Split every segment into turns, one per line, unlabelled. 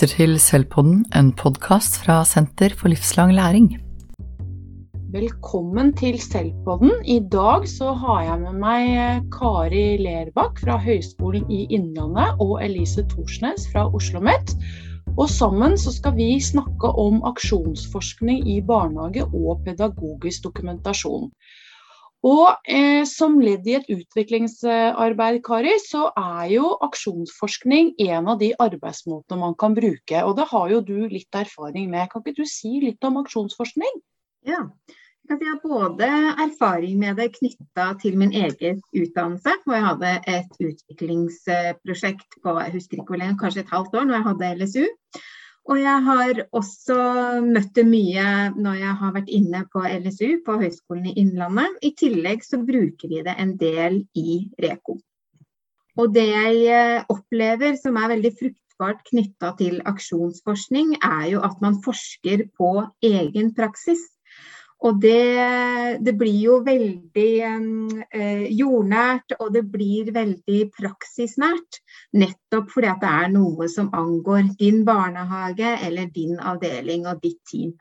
lytter til Selvpodden, en podkast fra Senter for livslang læring.
Velkommen til Selvpodden. I dag så har jeg med meg eh, Kari Lerbakk fra Høgskolen i Innlandet og Elise Thorsnes fra Oslo OsloMet. Og sammen så skal vi snakke om aksjonsforskning i barnehage og pedagogisk dokumentasjon. Og eh, som ledd i et utviklingsarbeid, Kari, så er jo aksjonsforskning en av de arbeidsmåtene man kan bruke. Og det har jo du litt erfaring med. Kan ikke du si litt om aksjonsforskning?
Ja, jeg har både erfaring med det knytta til min egen utdannelse, hvor jeg hadde et utviklingsprosjekt på jeg husker ikke hvor lenge, kanskje et halvt år når jeg hadde LSU. Og jeg har også møtt det mye når jeg har vært inne på LSU, på Høgskolen i Innlandet. I tillegg så bruker vi det en del i Reko. Og det jeg opplever som er veldig fruktbart knytta til aksjonsforskning, er jo at man forsker på egen praksis. Og det, det, blir jo veldig eh, jordnært, og det blir veldig praksisnært. Nettopp fordi det er noe som angår din barnehage eller din avdeling og ditt team.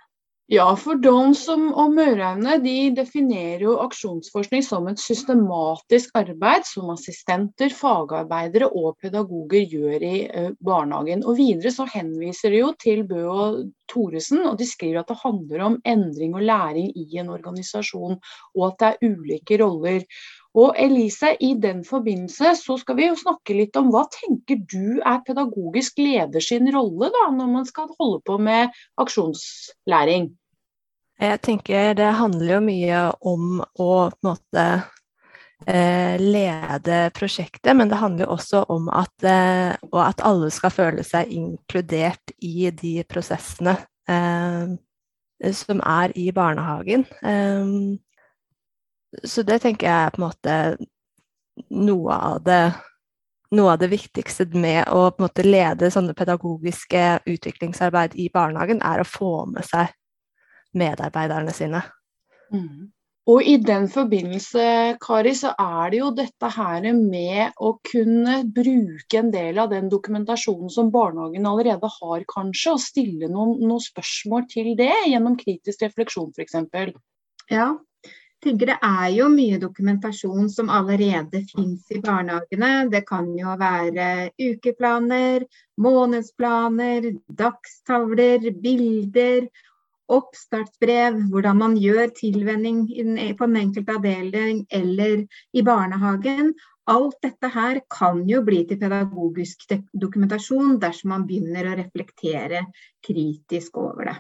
Ja, for Dons og Møraune de definerer jo aksjonsforskning som et systematisk arbeid som assistenter, fagarbeidere og pedagoger gjør i barnehagen. Og Videre så henviser de jo til Bø og Thoresen, og de skriver at det handler om endring og læring i en organisasjon, og at det er ulike roller. Og Elise, i den forbindelse så skal vi jo snakke litt om hva tenker du er pedagogisk leder sin rolle da, når man skal holde på med aksjonslæring?
Jeg tenker det handler jo mye om å på en måte eh, lede prosjektet, men det handler også om at, eh, at alle skal føle seg inkludert i de prosessene eh, som er i barnehagen. Så det tenker jeg er på en måte noe av det noe av det viktigste med å på en måte lede sånne pedagogiske utviklingsarbeid i barnehagen, er å få med seg medarbeiderne sine.
Mm. Og i den forbindelse, Kari, så er det jo dette her med å kunne bruke en del av den dokumentasjonen som barnehagen allerede har, kanskje, og stille noen, noen spørsmål til det gjennom kritisk refleksjon, f.eks.
Ja, tenker det er jo mye dokumentasjon som allerede finnes i barnehagene. Det kan jo være ukeplaner, månedsplaner, dagstavler, bilder oppstartsbrev, hvordan man gjør tilvenning på den enkelte avdeling eller i barnehagen. Alt dette her kan jo bli til pedagogisk dokumentasjon dersom man begynner å reflektere kritisk over det.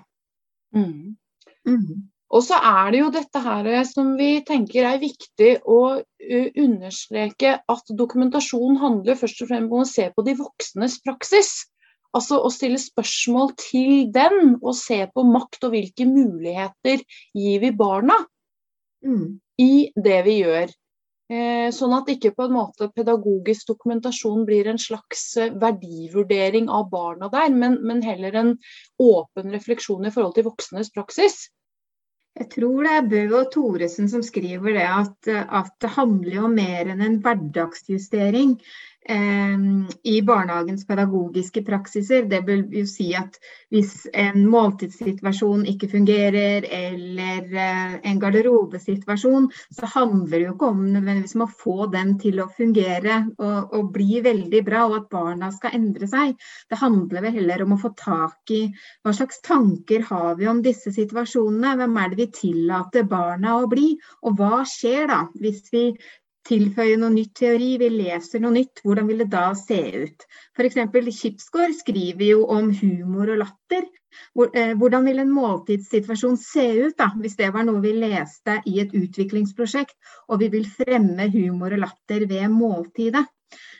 Mm. Mm. Og så er det jo dette her som vi tenker er viktig å understreke, at dokumentasjon handler først og fremst om å se på de voksnes praksis. Altså å stille spørsmål til den, og se på makt og hvilke muligheter gir vi barna mm. i det vi gjør. Eh, sånn at ikke på en måte pedagogisk dokumentasjon blir en slags eh, verdivurdering av barna der, men, men heller en åpen refleksjon i forhold til voksnes praksis.
Jeg tror det er Bø og Thoresen som skriver det, at, at det handler jo mer enn en hverdagsjustering i barnehagens pedagogiske praksiser. Det vil jo si at hvis en måltidssituasjon ikke fungerer, eller eh, en garderobesituasjon, så handler det jo ikke om nødvendigvis om å få den til å fungere og, og, bli veldig bra, og at barna skal endre seg. Det handler vel heller om å få tak i hva slags tanker har vi om disse situasjonene. Hvem er det vi tillater barna å bli, og hva skjer da hvis vi tilføye noe nytt teori, vi leser noe nytt, hvordan vil det da se ut? F.eks. Kipsgård skriver jo om humor og latter. Eh, hvordan vil en måltidssituasjon se ut da, hvis det var noe vi leste i et utviklingsprosjekt, og vi vil fremme humor og latter ved måltidet?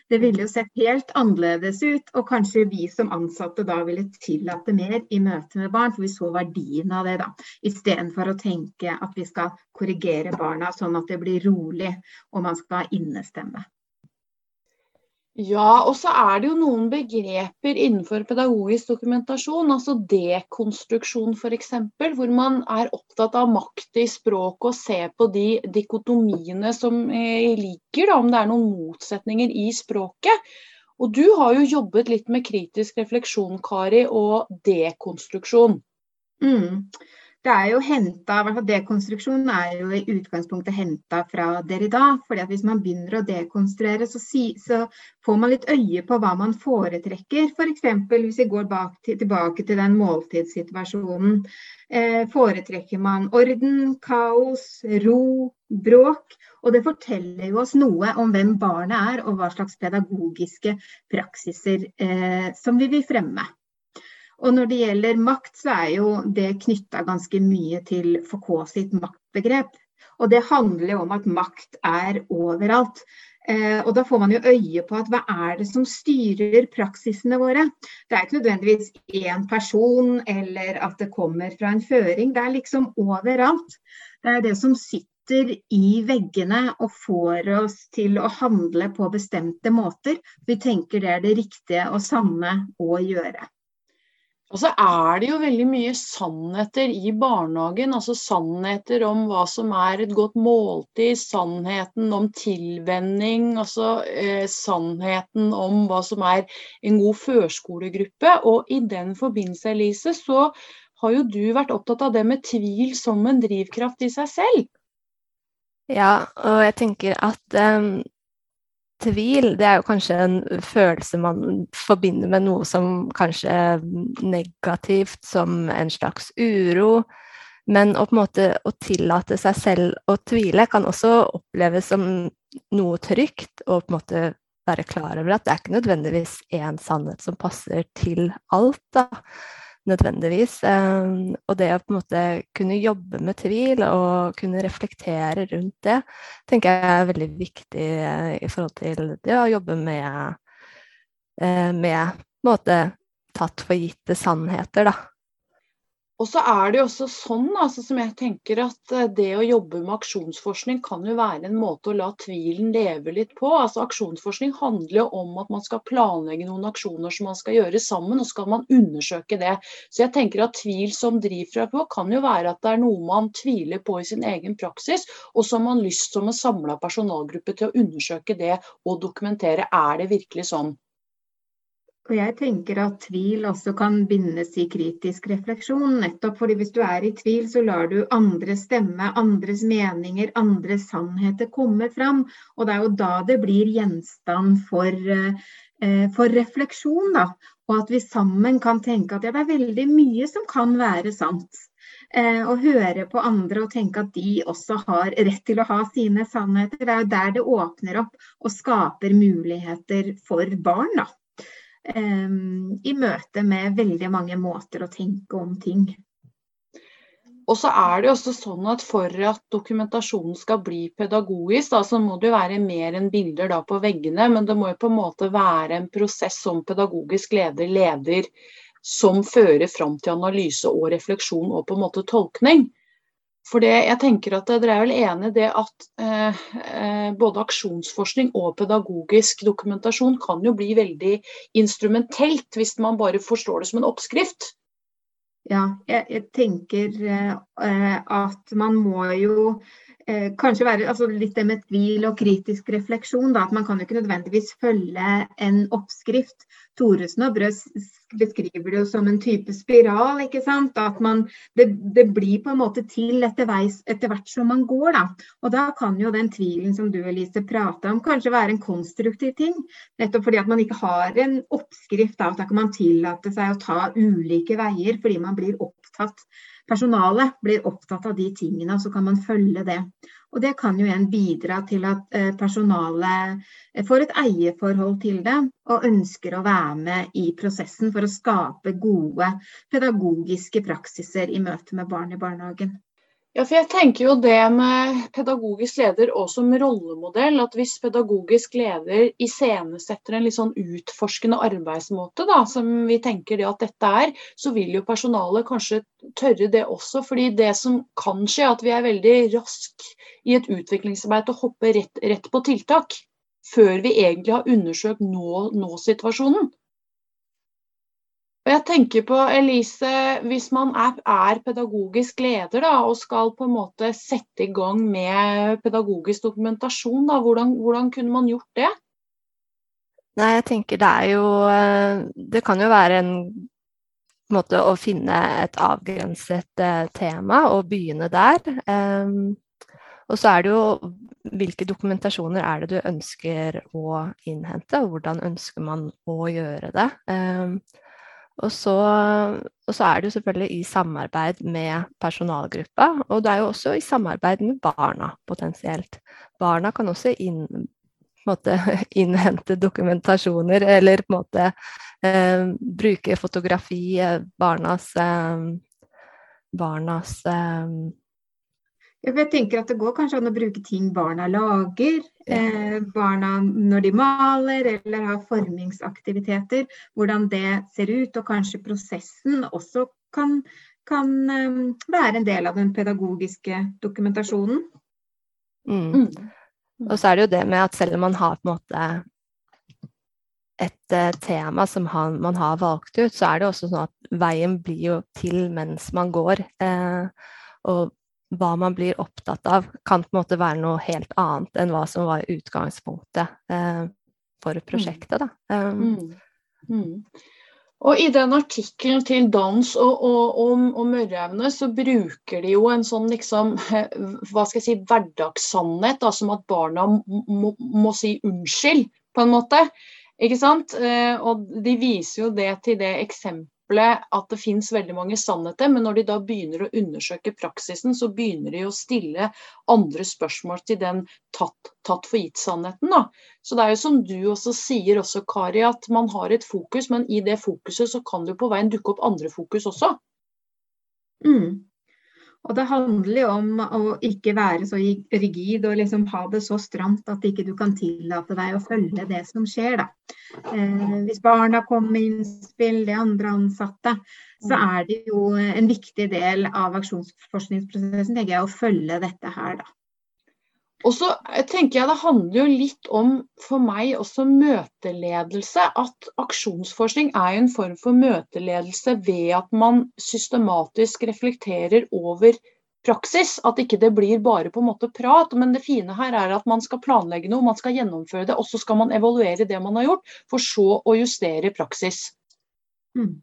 Det ville jo sett helt annerledes ut, og kanskje vi som ansatte da ville tillate mer i møte med barn, for vi så verdien av det da. Istedenfor å tenke at vi skal korrigere barna sånn at det blir rolig og man skal innestemme.
Ja, og så er det jo noen begreper innenfor pedagogisk dokumentasjon, altså dekonstruksjon f.eks., hvor man er opptatt av makt i språket og ser på de dikotomiene som ligger, liker, da, om det er noen motsetninger i språket. Og du har jo jobbet litt med kritisk refleksjon, Kari, og dekonstruksjon.
Mm det er jo henta, Dekonstruksjon er jo i utgangspunktet henta fra Derrida. fordi at Hvis man begynner å dekonstruere, så, si, så får man litt øye på hva man foretrekker. F.eks. For hvis vi går bak, tilbake til den måltidssituasjonen. Eh, foretrekker man orden, kaos, ro, bråk? Og det forteller jo oss noe om hvem barnet er, og hva slags pedagogiske praksiser eh, som vi vil fremme. Og når det gjelder makt, så er jo det knytta ganske mye til Foucault sitt maktbegrep. Og det handler jo om at makt er overalt. Eh, og da får man jo øye på at hva er det som styrer praksisene våre. Det er ikke nødvendigvis én person eller at det kommer fra en føring. Det er liksom overalt. Det er det som sitter i veggene og får oss til å handle på bestemte måter. Vi tenker det er det riktige og sanne å gjøre.
Og så er det jo veldig mye sannheter i barnehagen. Altså sannheter om hva som er et godt måltid, sannheten om tilvenning, altså eh, sannheten om hva som er en god førskolegruppe. Og i den forbindelse, Elise, så har jo du vært opptatt av det med tvil som en drivkraft i seg selv.
Ja, og jeg tenker at um, tvil, det er jo kanskje en følelse man forbinder med noe som kanskje er negativt, som en slags uro. Men å, på en måte, å tillate seg selv å tvile kan også oppleves som noe trygt, og på en måte være klar over at det er ikke nødvendigvis én sannhet som passer til alt. da nødvendigvis. Ehm, og det å på en måte kunne jobbe med tvil og kunne reflektere rundt det, tenker jeg er veldig viktig eh, i forhold til det å jobbe med, eh, med måte, tatt for gitte sannheter, da.
Og så er det jo også sånn altså, som jeg tenker at eh, det å jobbe med aksjonsforskning kan jo være en måte å la tvilen leve litt på. Altså Aksjonsforskning handler jo om at man skal planlegge noen aksjoner som man skal gjøre sammen, og skal man undersøke det. Så jeg tenker at tvil som driver på, kan jo være at det er noe man tviler på i sin egen praksis, og har man lyst som en samla personalgruppe til å undersøke det og dokumentere er det virkelig sånn.
Og jeg tenker at tvil også kan bindes i kritisk refleksjon. Nettopp fordi hvis du er i tvil, så lar du andre stemme, andres meninger, andres sannheter komme fram. Og det er jo da det blir gjenstand for, eh, for refleksjon, da. Og at vi sammen kan tenke at ja, det er veldig mye som kan være sant. Eh, og høre på andre og tenke at de også har rett til å ha sine sannheter. Det er jo der det åpner opp og skaper muligheter for barn. da i møte med veldig mange måter å tenke om ting.
Og så er det også sånn at For at dokumentasjonen skal bli pedagogisk, da, så må det jo være mer enn bilder da på veggene. Men det må jo på en måte være en prosess som pedagogisk leder leder som fører fram til analyse og refleksjon og på en måte tolkning. For det, jeg tenker at Dere er vel enig i det at eh, eh, både aksjonsforskning og pedagogisk dokumentasjon kan jo bli veldig instrumentelt hvis man bare forstår det som en oppskrift?
Ja, jeg, jeg tenker eh, at man må jo eh, kanskje være altså litt det med tvil og kritisk refleksjon. Da, at Man kan jo ikke nødvendigvis følge en oppskrift. Thoresen og Brøs beskriver det jo som en type spiral. ikke sant? At man, det, det blir på en måte til etter, veis, etter, hvert som man går. da. Og da kan jo den tvilen som du Elise prata om, kanskje være en konstruktiv ting. Nettopp fordi at man ikke har en oppskrift. da, Da kan man tillate seg å ta ulike veier fordi man blir opptatt personalet blir opptatt av de tingene, og så kan man følge det. Og Det kan jo igjen bidra til at eh, personalet eh, får et eierforhold til det, og ønsker å være med i prosessen for å skape gode pedagogiske praksiser i møte med barn i barnehagen.
Ja, for jeg tenker jo det med pedagogisk leder og som rollemodell, at hvis pedagogisk leder iscenesetter en litt sånn utforskende arbeidsmåte, da, som vi tenker det at dette er, så vil jo personalet kanskje tørre det også. fordi det som kan skje, er at vi er veldig rask i et utviklingsarbeid til å hoppe rett, rett, på tiltak. Før vi egentlig har undersøkt nå-situasjonen. Nå og jeg tenker på, Elise, Hvis man er, er pedagogisk leder da, og skal på en måte sette i gang med pedagogisk dokumentasjon, da, hvordan, hvordan kunne man gjort det?
Nei, jeg tenker det er jo eh, Det kan jo være en måte å finne et avgrenset eh, tema og begynne der. Um, og så er det jo hvilke dokumentasjoner er det du ønsker å innhente, og hvordan ønsker man å gjøre det. Um, og, så, og så, er det jo selvfølgelig i samarbeid med personalgruppa, og det er jo også i samarbeid med barna potensielt. Barna kan også inn, måte, innhente dokumentasjoner, eller på en måte eh, bruke fotografi, barnas, eh, barnas eh,
jeg tenker at Det går kanskje an å bruke ting barna lager. Eh, barna når de maler eller har formingsaktiviteter. Hvordan det ser ut, og kanskje prosessen også kan, kan um, være en del av den pedagogiske dokumentasjonen.
Mm. Mm. Og så er det jo det med at selv om man har på en måte et uh, tema som han, man har valgt ut, så er det også sånn at veien blir jo til mens man går. Eh, og hva man blir opptatt av, kan på en måte være noe helt annet enn hva som var utgangspunktet eh, for mm. prosjektet. Um,
mm. Mm. Og I den artikkelen til Dans og, og, og, og Mørreevne så bruker de jo en sånn liksom, hva skal jeg si, hverdagssannhet, da, som at barna må, må si unnskyld, på en måte. Ikke sant? Eh, og de viser jo det til det eksempelet eksempelet at det finnes veldig mange sannheter, men når de da begynner å undersøke praksisen, så begynner de å stille andre spørsmål til den tatt, tatt for gitt-sannheten. Så det er jo som du også sier også, Kari, at man har et fokus, men i det fokuset så kan det på veien dukke opp andre fokus også.
Mm. Og det handler jo om å ikke være så rigid og liksom ha det så stramt at ikke du kan tillate deg å følge det som skjer. Eh, hvis barna kommer med innspill, de andre ansatte, så er det jo en viktig del av aksjonsforskningsprosessen tenker jeg, å følge dette her. Da.
Og så tenker jeg Det handler jo litt om for meg også møteledelse. At aksjonsforskning er en form for møteledelse ved at man systematisk reflekterer over praksis. At ikke det blir bare på en måte prat. Men det fine her er at man skal planlegge noe, man skal gjennomføre det, og så skal man evaluere det man har gjort, for så å justere praksis. Mm.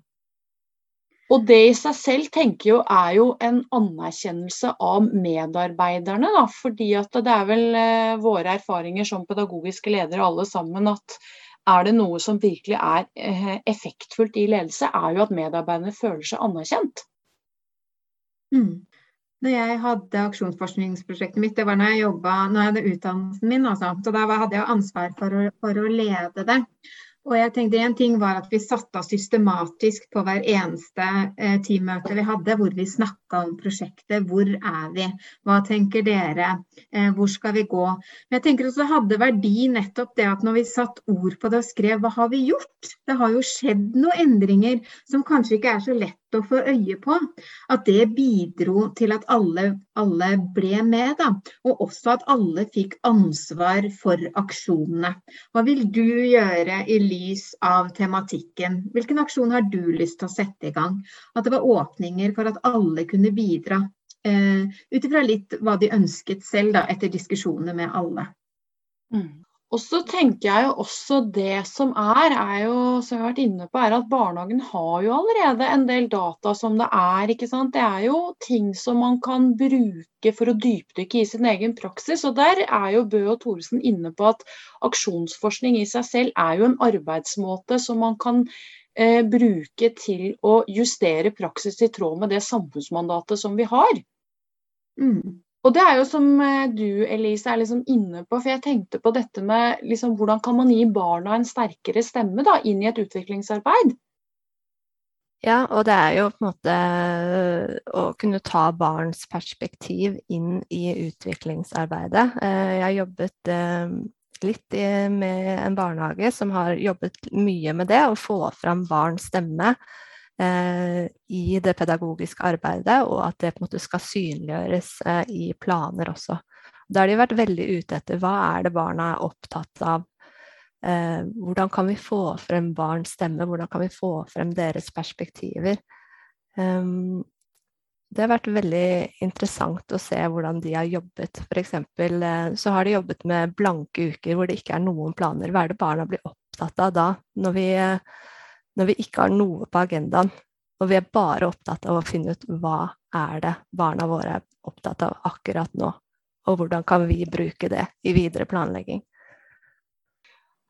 Og det i seg selv tenker jo er jo en anerkjennelse av medarbeiderne. Da, fordi at det er vel eh, våre erfaringer som pedagogiske ledere alle sammen at er det noe som virkelig er eh, effektfullt i ledelse, er jo at medarbeiderne føler seg anerkjent.
Mm. Når jeg hadde aksjonsforskningsprosjektet mitt, det var når jeg jobba, når jeg hadde utdannelsen min. Altså. Så da hadde jeg ansvar for å, for å lede det. Og jeg tenkte En ting var at vi satte oss systematisk på hver eneste eh, teammøte vi hadde, hvor vi snakka om prosjektet. Hvor er vi? Hva tenker dere? Eh, hvor skal vi gå? Men jeg tenker også hadde verdi nettopp det at når vi satt ord på det og skrev hva har vi gjort? Det har jo skjedd noen endringer som kanskje ikke er så lett å få øye på. At det bidro til at alle, alle ble med, da. Og også at alle fikk ansvar for aksjonene. Hva vil du gjøre i lys av tematikken? Hvilken aksjon har du lyst til å sette i gang? At det var åpninger for at alle kunne bidra. Uh, Ut ifra litt hva de ønsket selv, da, etter diskusjoner med alle.
Mm. Og så tenker jeg jo også det som er, er jo, som jeg har vært inne på, er at barnehagen har jo allerede en del data som det er. ikke sant? Det er jo ting som man kan bruke for å dypdykke i sin egen praksis. Og der er jo Bø og Thoresen inne på at aksjonsforskning i seg selv er jo en arbeidsmåte som man kan eh, bruke til å justere praksis i tråd med det samfunnsmandatet som vi har. Mm. Og det er jo som eh, du Elise er liksom inne på, for jeg tenkte på dette med liksom, hvordan kan man gi barna en sterkere stemme da, inn i et utviklingsarbeid?
Ja, og det er jo på en måte eh, å kunne ta barns perspektiv inn i utviklingsarbeidet. Eh, jeg har jobbet litt med en barnehage som har jobbet mye med det, å få fram barns stemme i det pedagogiske arbeidet, og at det på en måte skal synliggjøres eh, i planer også. Da har de vært veldig ute etter hva er det barna er opptatt av. Eh, hvordan kan vi få frem barns stemme, hvordan kan vi få frem deres perspektiver. Um, det har vært veldig interessant å se hvordan de har jobbet. F.eks. så har de jobbet med blanke uker hvor det ikke er noen planer. Hva er det barna blir opptatt av da, når vi, når vi ikke har noe på agendaen, og vi er bare opptatt av å finne ut hva er det barna våre er opptatt av akkurat nå, og hvordan kan vi bruke det i videre planlegging.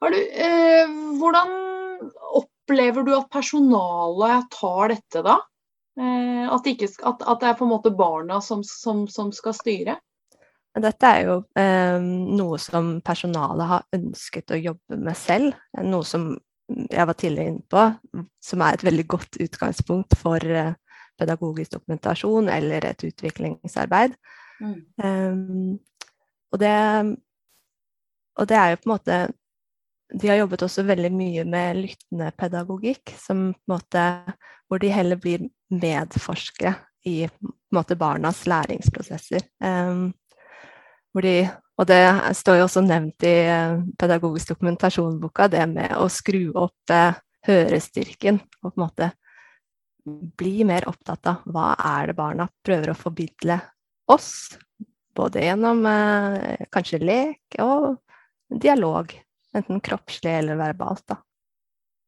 Du, eh, hvordan opplever du at personalet tar dette da? Eh, at, ikke, at, at, det er på en måte barna som, som, som skal styre?
Dette er jo eh, noe som personalet har ønsket å jobbe med selv. Noe som jeg var tidligere inne på, som er et veldig godt utgangspunkt for eh, pedagogisk dokumentasjon eller et utviklingsarbeid. Mm. Um, og, det, og det er jo på en måte De har jobbet også veldig mye med lyttende pedagogikk, som på en måte, hvor de heller blir medforskere i måte, barnas læringsprosesser. Um, de, og det står jo også nevnt i eh, pedagogisk dokumentasjonboka, det med å skru opp eh, hørestyrken og på en måte bli mer opptatt av hva er det barna prøver å formidle oss. Både gjennom eh, kanskje lek og dialog, enten kroppslig eller verbalt. da.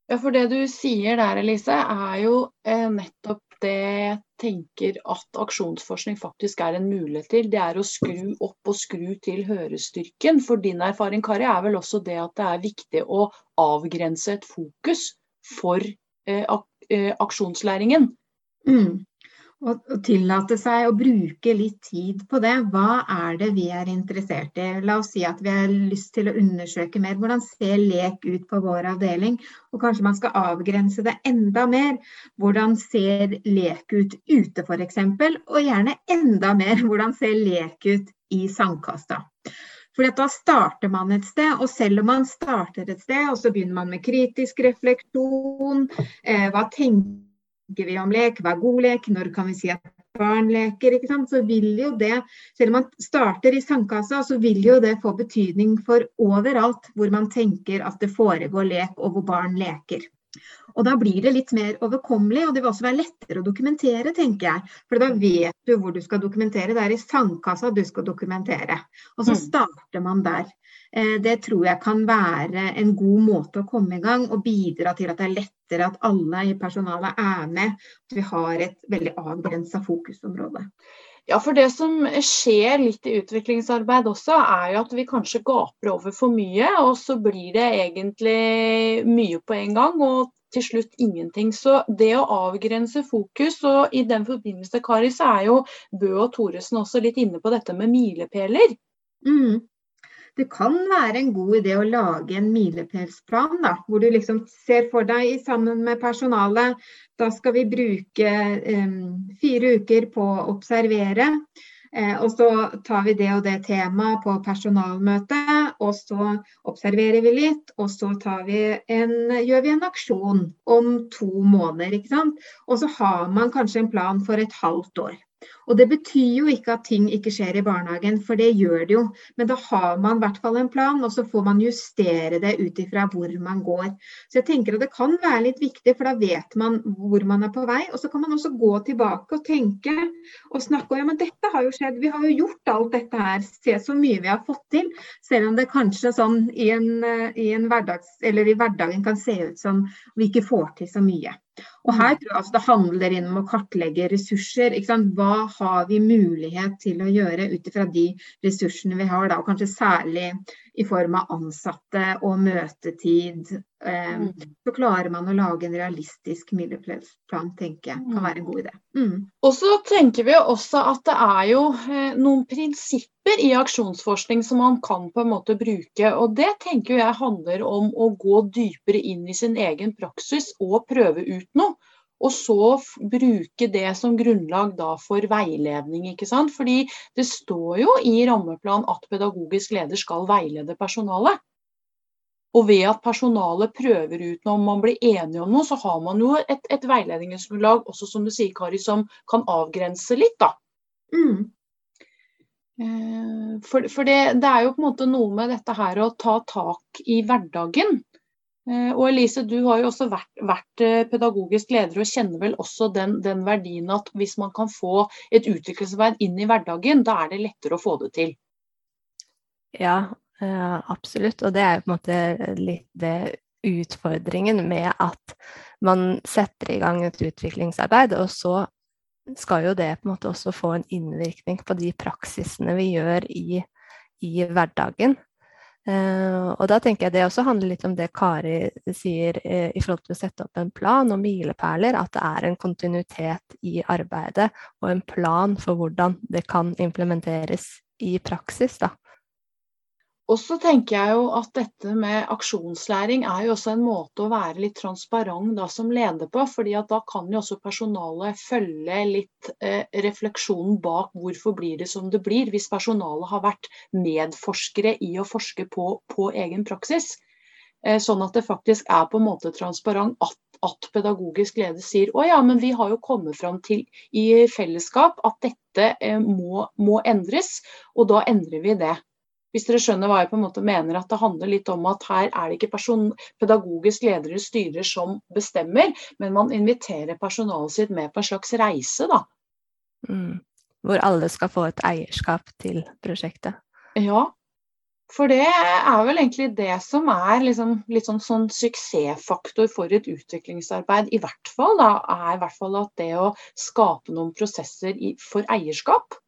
Ja, for det du sier der, Elise, er jo eh, nettopp det jeg tenker at aksjonsforskning faktisk er en mulighet til. Det er å skru opp og skru til hørestyrken. For din erfaring, Kari, er vel også det at det er viktig å avgrense et fokus for eh, eh, aksjonslæringen.
Mm og, å tillate seg å bruke litt tid på det. Hva er det vi er interessert i? La oss si at vi har lyst til å undersøke mer. Hvordan ser lek ut på vår avdeling? Og kanskje man skal avgrense det enda mer. Hvordan ser lek ut ute f.eks.? Og gjerne enda mer hvordan ser lek ut i sandkassa. For da starter man et sted, og selv om man starter et sted, og så begynner man med kritisk refleksjon, eh, hva tenker snakker vi om lek, hva er god lek, når kan vi si at barn leker, ikke sant? så vil jo det, selv om man starter i sandkassa, så vil jo det få betydning for overalt hvor man tenker at det foregår lek og hvor barn leker. Og da blir det litt mer overkommelig, og det vil også være lettere å dokumentere, tenker jeg. For da vet du hvor du skal dokumentere. Det er i sandkassa du skal dokumentere. Og så mm. starter man der. Eh, det tror jeg kan være en god måte å komme i gang og bidra til at det er lettere at alle i personalet er med. At vi har et veldig avgrensa fokusområde.
Ja, for det som skjer litt i utviklingsarbeid også, er jo at vi kanskje gaper over for mye, og så blir det egentlig mye på en gang. og til slutt ingenting. Så det å avgrense fokus, og i den forbindelse, Kari, så er jo Bø og Thoresen også litt inne på dette med milepæler.
Mm det kan være en god idé å lage en milepælsplan, hvor du liksom ser for deg sammen med personalet da skal vi bruke um, fire uker på å observere. Eh, og så tar vi det og det temaet på personalmøtet, og så observerer vi litt. Og så vi en, gjør vi en aksjon om to måneder. Og så har man kanskje en plan for et halvt år. Og Det betyr jo ikke at ting ikke skjer i barnehagen, for det gjør det jo. Men da har man i hvert fall en plan, og så får man justere det ut ifra hvor man går. Så jeg tenker at det kan være litt viktig, for da vet man hvor man er på vei. Og så kan man også gå tilbake og tenke og snakke om ja, men dette har jo skjedd, vi har jo gjort alt dette her. Se så mye vi har fått til. Selv om det kanskje sånn i, en, i, en hverdags, i hverdagen kan se ut som vi ikke får til så mye. Og her tror jeg altså det handler inn om å kartlegge ressurser. Hva har vi mulighet til å gjøre ut ifra de ressursene vi har, da, og kanskje særlig i form av ansatte og møtetid. Eh, mm. Så klarer man å lage en realistisk mileplan, tenker jeg kan være en god idé.
Mm. Og så tenker vi også at det er jo eh, noen prinsipper i aksjonsforskning som man kan på en måte bruke. Og det tenker jeg handler om å gå dypere inn i sin egen praksis og prøve ut noe. Og så bruke det som grunnlag da for veiledning. ikke sant? Fordi det står jo i rammeplan at pedagogisk leder skal veilede personalet. Og ved at personalet prøver ut noe, om man blir enige om noe, så har man jo et, et veiledningsgrunnlag også, som du sier, Kari, som kan avgrense litt, da. Mm. Eh, for, for det, det, er jo på en måte noe med dette her å ta tak i hverdagen. Eh, og Elise, du har jo også vært, vært eh, pedagogisk leder og kjenner vel også den, den, verdien at hvis man kan få et utviklingsarbeid inn i hverdagen, da er det lettere å få det til.
Ja, eh, absolutt. Og det er jo på en måte litt det utfordringen med at man setter i gang et utviklingsarbeid, og så skal jo det på en måte også få en innvirkning på de praksisene vi gjør i, i hverdagen. Uh, og da tenker jeg det også handler litt om det Kari sier uh, i forhold til å sette opp en plan og milepæler, at det er en kontinuitet i arbeidet og en plan for hvordan det kan implementeres i praksis. da.
Og så tenker jeg jo at dette med aksjonslæring er jo også en måte å være litt transparent da som leder på. fordi at da kan jo også personalet følge litt eh, refleksjonen bak hvorfor blir det som det blir, hvis personalet har vært medforskere i å forske på, på egen praksis. Eh, sånn at det faktisk er på en måte transparent at, at pedagogisk leder sier å ja, men vi har jo kommet fram til i fellesskap at dette eh, må, må endres, og da endrer vi det. Hvis dere skjønner hva jeg på en måte mener, at det handler litt om at her er det ikke person, pedagogisk ledere eller styrer som bestemmer, men man inviterer personalet sitt med på en slags reise, da.
Mm. Hvor alle skal få et eierskap til prosjektet.
Ja, for det er vel egentlig det som er liksom litt sånn, sånn, suksessfaktor for et utviklingsarbeid. I hvert fall da, er i hvert fall at det å skape noen prosesser i, for eierskap,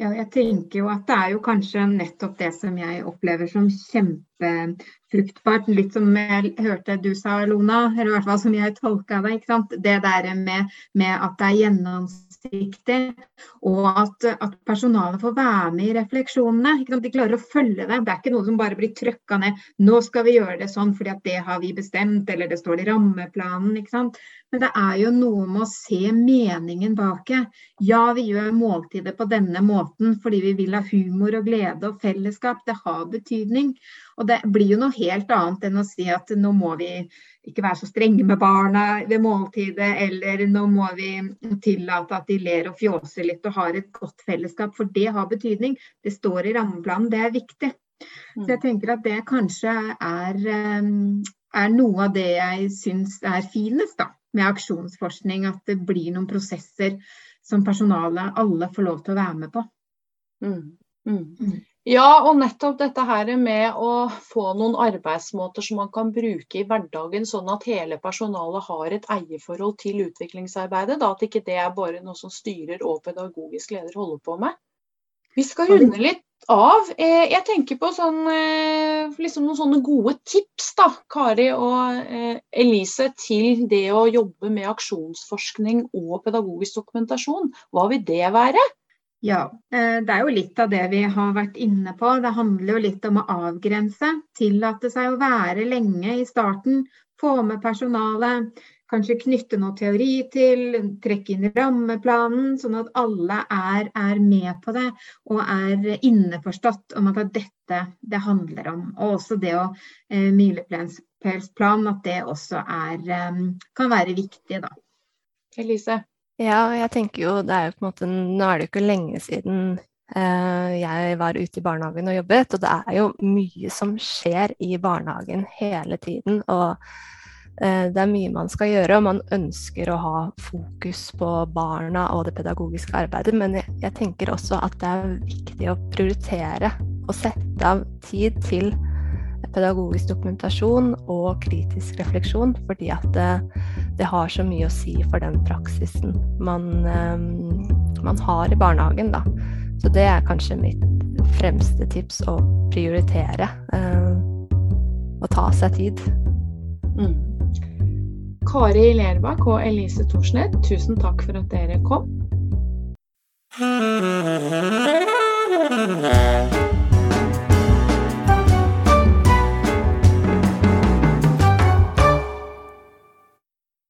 ja, jeg tenker jo at det er jo kanskje nettopp det som jeg opplever som kjempefruktbart. Litt som jeg hørte du sa, Lona, eller i hvert fall som jeg tolka det. ikke sant? Det der med, med at det er gjennomsiktig, og at, at, personalet får være med i refleksjonene. De klarer å følge det. Det er ikke noe som bare blir trøkka ned. Nå skal vi gjøre det sånn at det har vi bestemt, eller det står i rammeplanen. ikke sant? Men det er jo noe med å se meningen bak det. Ja, vi gjør måltider på denne måten fordi vi vil ha humor og glede og fellesskap. Det har betydning. Og det blir jo noe helt annet enn å si at nå må vi ikke være så strenge med barna ved måltidet, eller nå må vi tillate at de ler og fjåser litt og har et godt fellesskap, for det har betydning. Det står i rammeplanen, det er viktig. Så jeg mm. tenker at det kanskje er, eh, er noe av det jeg syns er finest da, med aksjonsforskning, at det blir noen prosesser som personalet alle får lov til å være med på.
Mm. Mm. Ja, og nettopp dette her med å få noen arbeidsmåter som man kan bruke i hverdagen, sånn at hele personalet har et eierforhold til utviklingsarbeidet. Da, at ikke det er bare noe som styrer og pedagogisk leder holder på med. Vi skal runde litt av. Eh, jeg tenker på sånn, eh, liksom noen sånne gode tips, da, Kari og eh, Elise, til det å jobbe med aksjonsforskning og pedagogisk dokumentasjon. Hva vil det være?
Ja, eh, det er jo litt av det vi har vært inne på. Det handler jo litt om å avgrense. Tillate seg å være lenge i starten. Få med personalet. Kanskje knytte noe teori til, trekke inn rammeplanen, sånn at alle er, er, med på det og er innforstått om at det er dette det handler om. Og også det å eh, milepælsplan, at det også er, eh, kan være viktig, da.
Elise?
Ja, jeg tenker jo det er jo på en måte Nå er det jo ikke lenge siden eh, jeg var ute i barnehagen og jobbet, og det er jo mye som skjer i barnehagen hele tiden. Og eh, det er mye man skal gjøre, og man ønsker å ha fokus på barna og det pedagogiske arbeidet, men jeg, jeg tenker også at det er viktig å prioritere og sette av tid til pedagogisk dokumentasjon og kritisk refleksjon, fordi at det, det har så mye å si for den praksisen man, um, man har i barnehagen. Da. Så det er kanskje mitt fremste tips å prioritere. å og ta seg tid. Mm.
Kari Lerbakk og Elise Thorsneth, tusen takk for at dere kom.